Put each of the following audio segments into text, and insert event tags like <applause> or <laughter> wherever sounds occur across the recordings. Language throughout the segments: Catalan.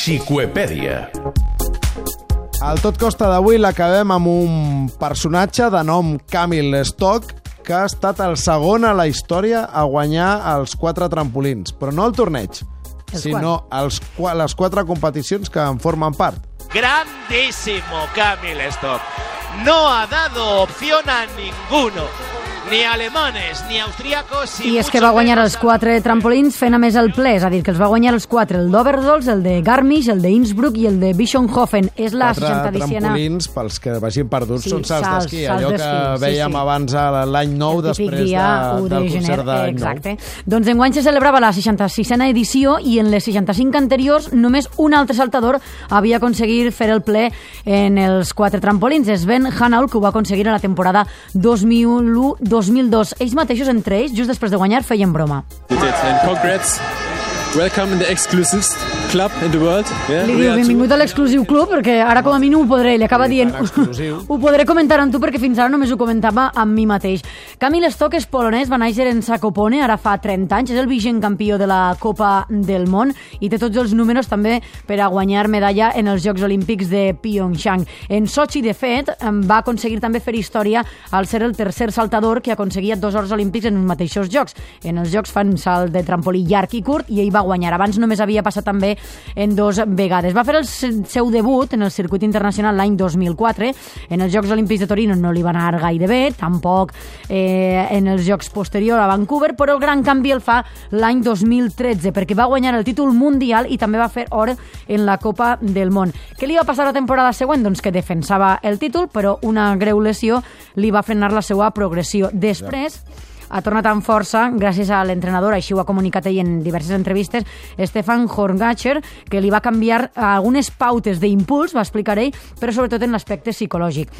Xicoepèdia. Al tot costa d'avui l'acabem amb un personatge de nom Camil Stock que ha estat el segon a la història a guanyar els quatre trampolins, però no el torneig, Els sinó els, les quatre competicions que en formen part. Grandísimo Camil Stock. No ha dado opción a ninguno. Ni alemanes, ni austríacos. I és que va guanyar els quatre trampolins fent a més el ple, és a dir, que els va guanyar els quatre, el d'Oberdols, el de Garmisch, el d'Innsbruck i el de Bischofhofen. És la Quatre 60 edició. trampolins, pels que vagin perduts, Sí, són salts salts, d'esquí, salts allò que d'esquí, sí, veiem sí. abans a l'any nou el després dia de, 1 del de concert d'any nou. Exacte. Doncs enguany se celebrava la 66a edició i en les 65 anteriors només un altre saltador havia aconseguit fer el ple en els quatre trampolins. És Ben Hanaul, que ho va aconseguir a la temporada 2001-2002. Ells mateixos, entre ells, just després de guanyar, feien broma. Congrats. Welcome in the exclusivest club in the world. Yeah, Li diu, benvingut a l'exclusiu club, perquè ara com a mínim ho podré, li acaba dient, <laughs> ho podré comentar amb tu perquè fins ara només ho comentava amb mi mateix. Camil Stock és polonès, va néixer en Zakopone, ara fa 30 anys, és el vigent campió de la Copa del Món i té tots els números també per a guanyar medalla en els Jocs Olímpics de Pyeongchang. En Sochi, de fet, va aconseguir també fer història al ser el tercer saltador que aconseguia dos ors olímpics en els mateixos jocs. En els jocs fan salt de trampolí llarg i curt i ell va guanyar. Abans només havia passat també en dos vegades. Va fer el se- seu debut en el circuit internacional l'any 2004. En els Jocs Olímpics de Torino no li va anar gaire bé, tampoc eh, en els Jocs posteriors a Vancouver, però el gran canvi el fa l'any 2013, perquè va guanyar el títol mundial i també va fer or en la Copa del Món. Què li va passar la temporada següent? Doncs que defensava el títol, però una greu lesió li va frenar la seva progressió. Després, ha tornat amb força gràcies a l'entrenador, així ho ha comunicat ell en diverses entrevistes, Stefan Horngacher, que li va canviar algunes pautes d'impuls, va explicar ell, però sobretot en l'aspecte psicològic.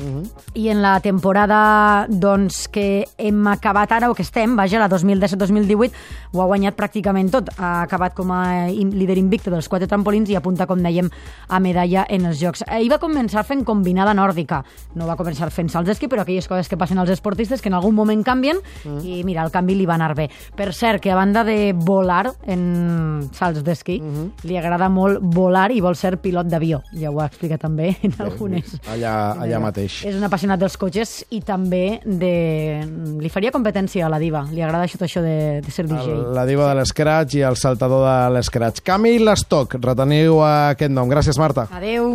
I en la temporada doncs, que hem acabat ara, o que estem, vaja, la 2017-2018, ho ha guanyat pràcticament tot. Ha acabat com a líder invicte dels quatre trampolins i apunta, com dèiem, a medalla en els Jocs. Ell va començar fent combinada nòrdica. No va començar fent salts d'esquí, però aquelles coses que passen als esportistes que en algun moment canvien i mira, el canvi li va anar bé. Per cert, que a banda de volar en salts d'esquí, li agrada molt volar i vol ser pilot d'avió. Ja ho ha explicat també en algunes. Allà, allà mateix. És un apassionat dels cotxes i també de... li faria competència a la diva. Li agrada això, això de, de ser DJ. El- La diva de l'escratch i el saltador de l'escratch. Camil Stock, reteniu aquest nom. Gràcies, Marta. Adeu.